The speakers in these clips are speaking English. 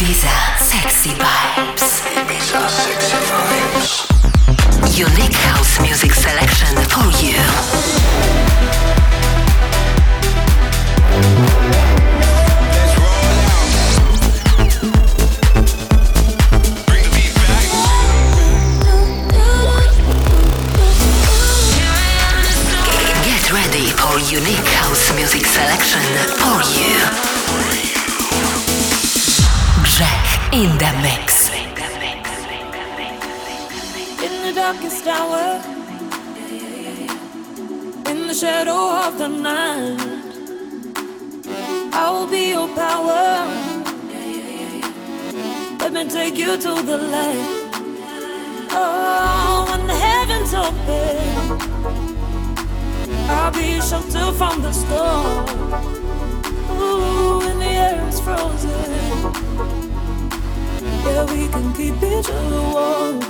Ibiza Sexy Vibes. Ibiza Sexy Vibes. Unique house music selection for you. Get ready for unique house music selection for you. In the mix. In the darkest hour, in the shadow of the night, I will be your power. Let me take you to the light. Oh, when the heavens open, I'll be your shelter from the storm. Ooh, when the air is frozen, yeah, we can keep each other warm.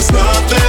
If you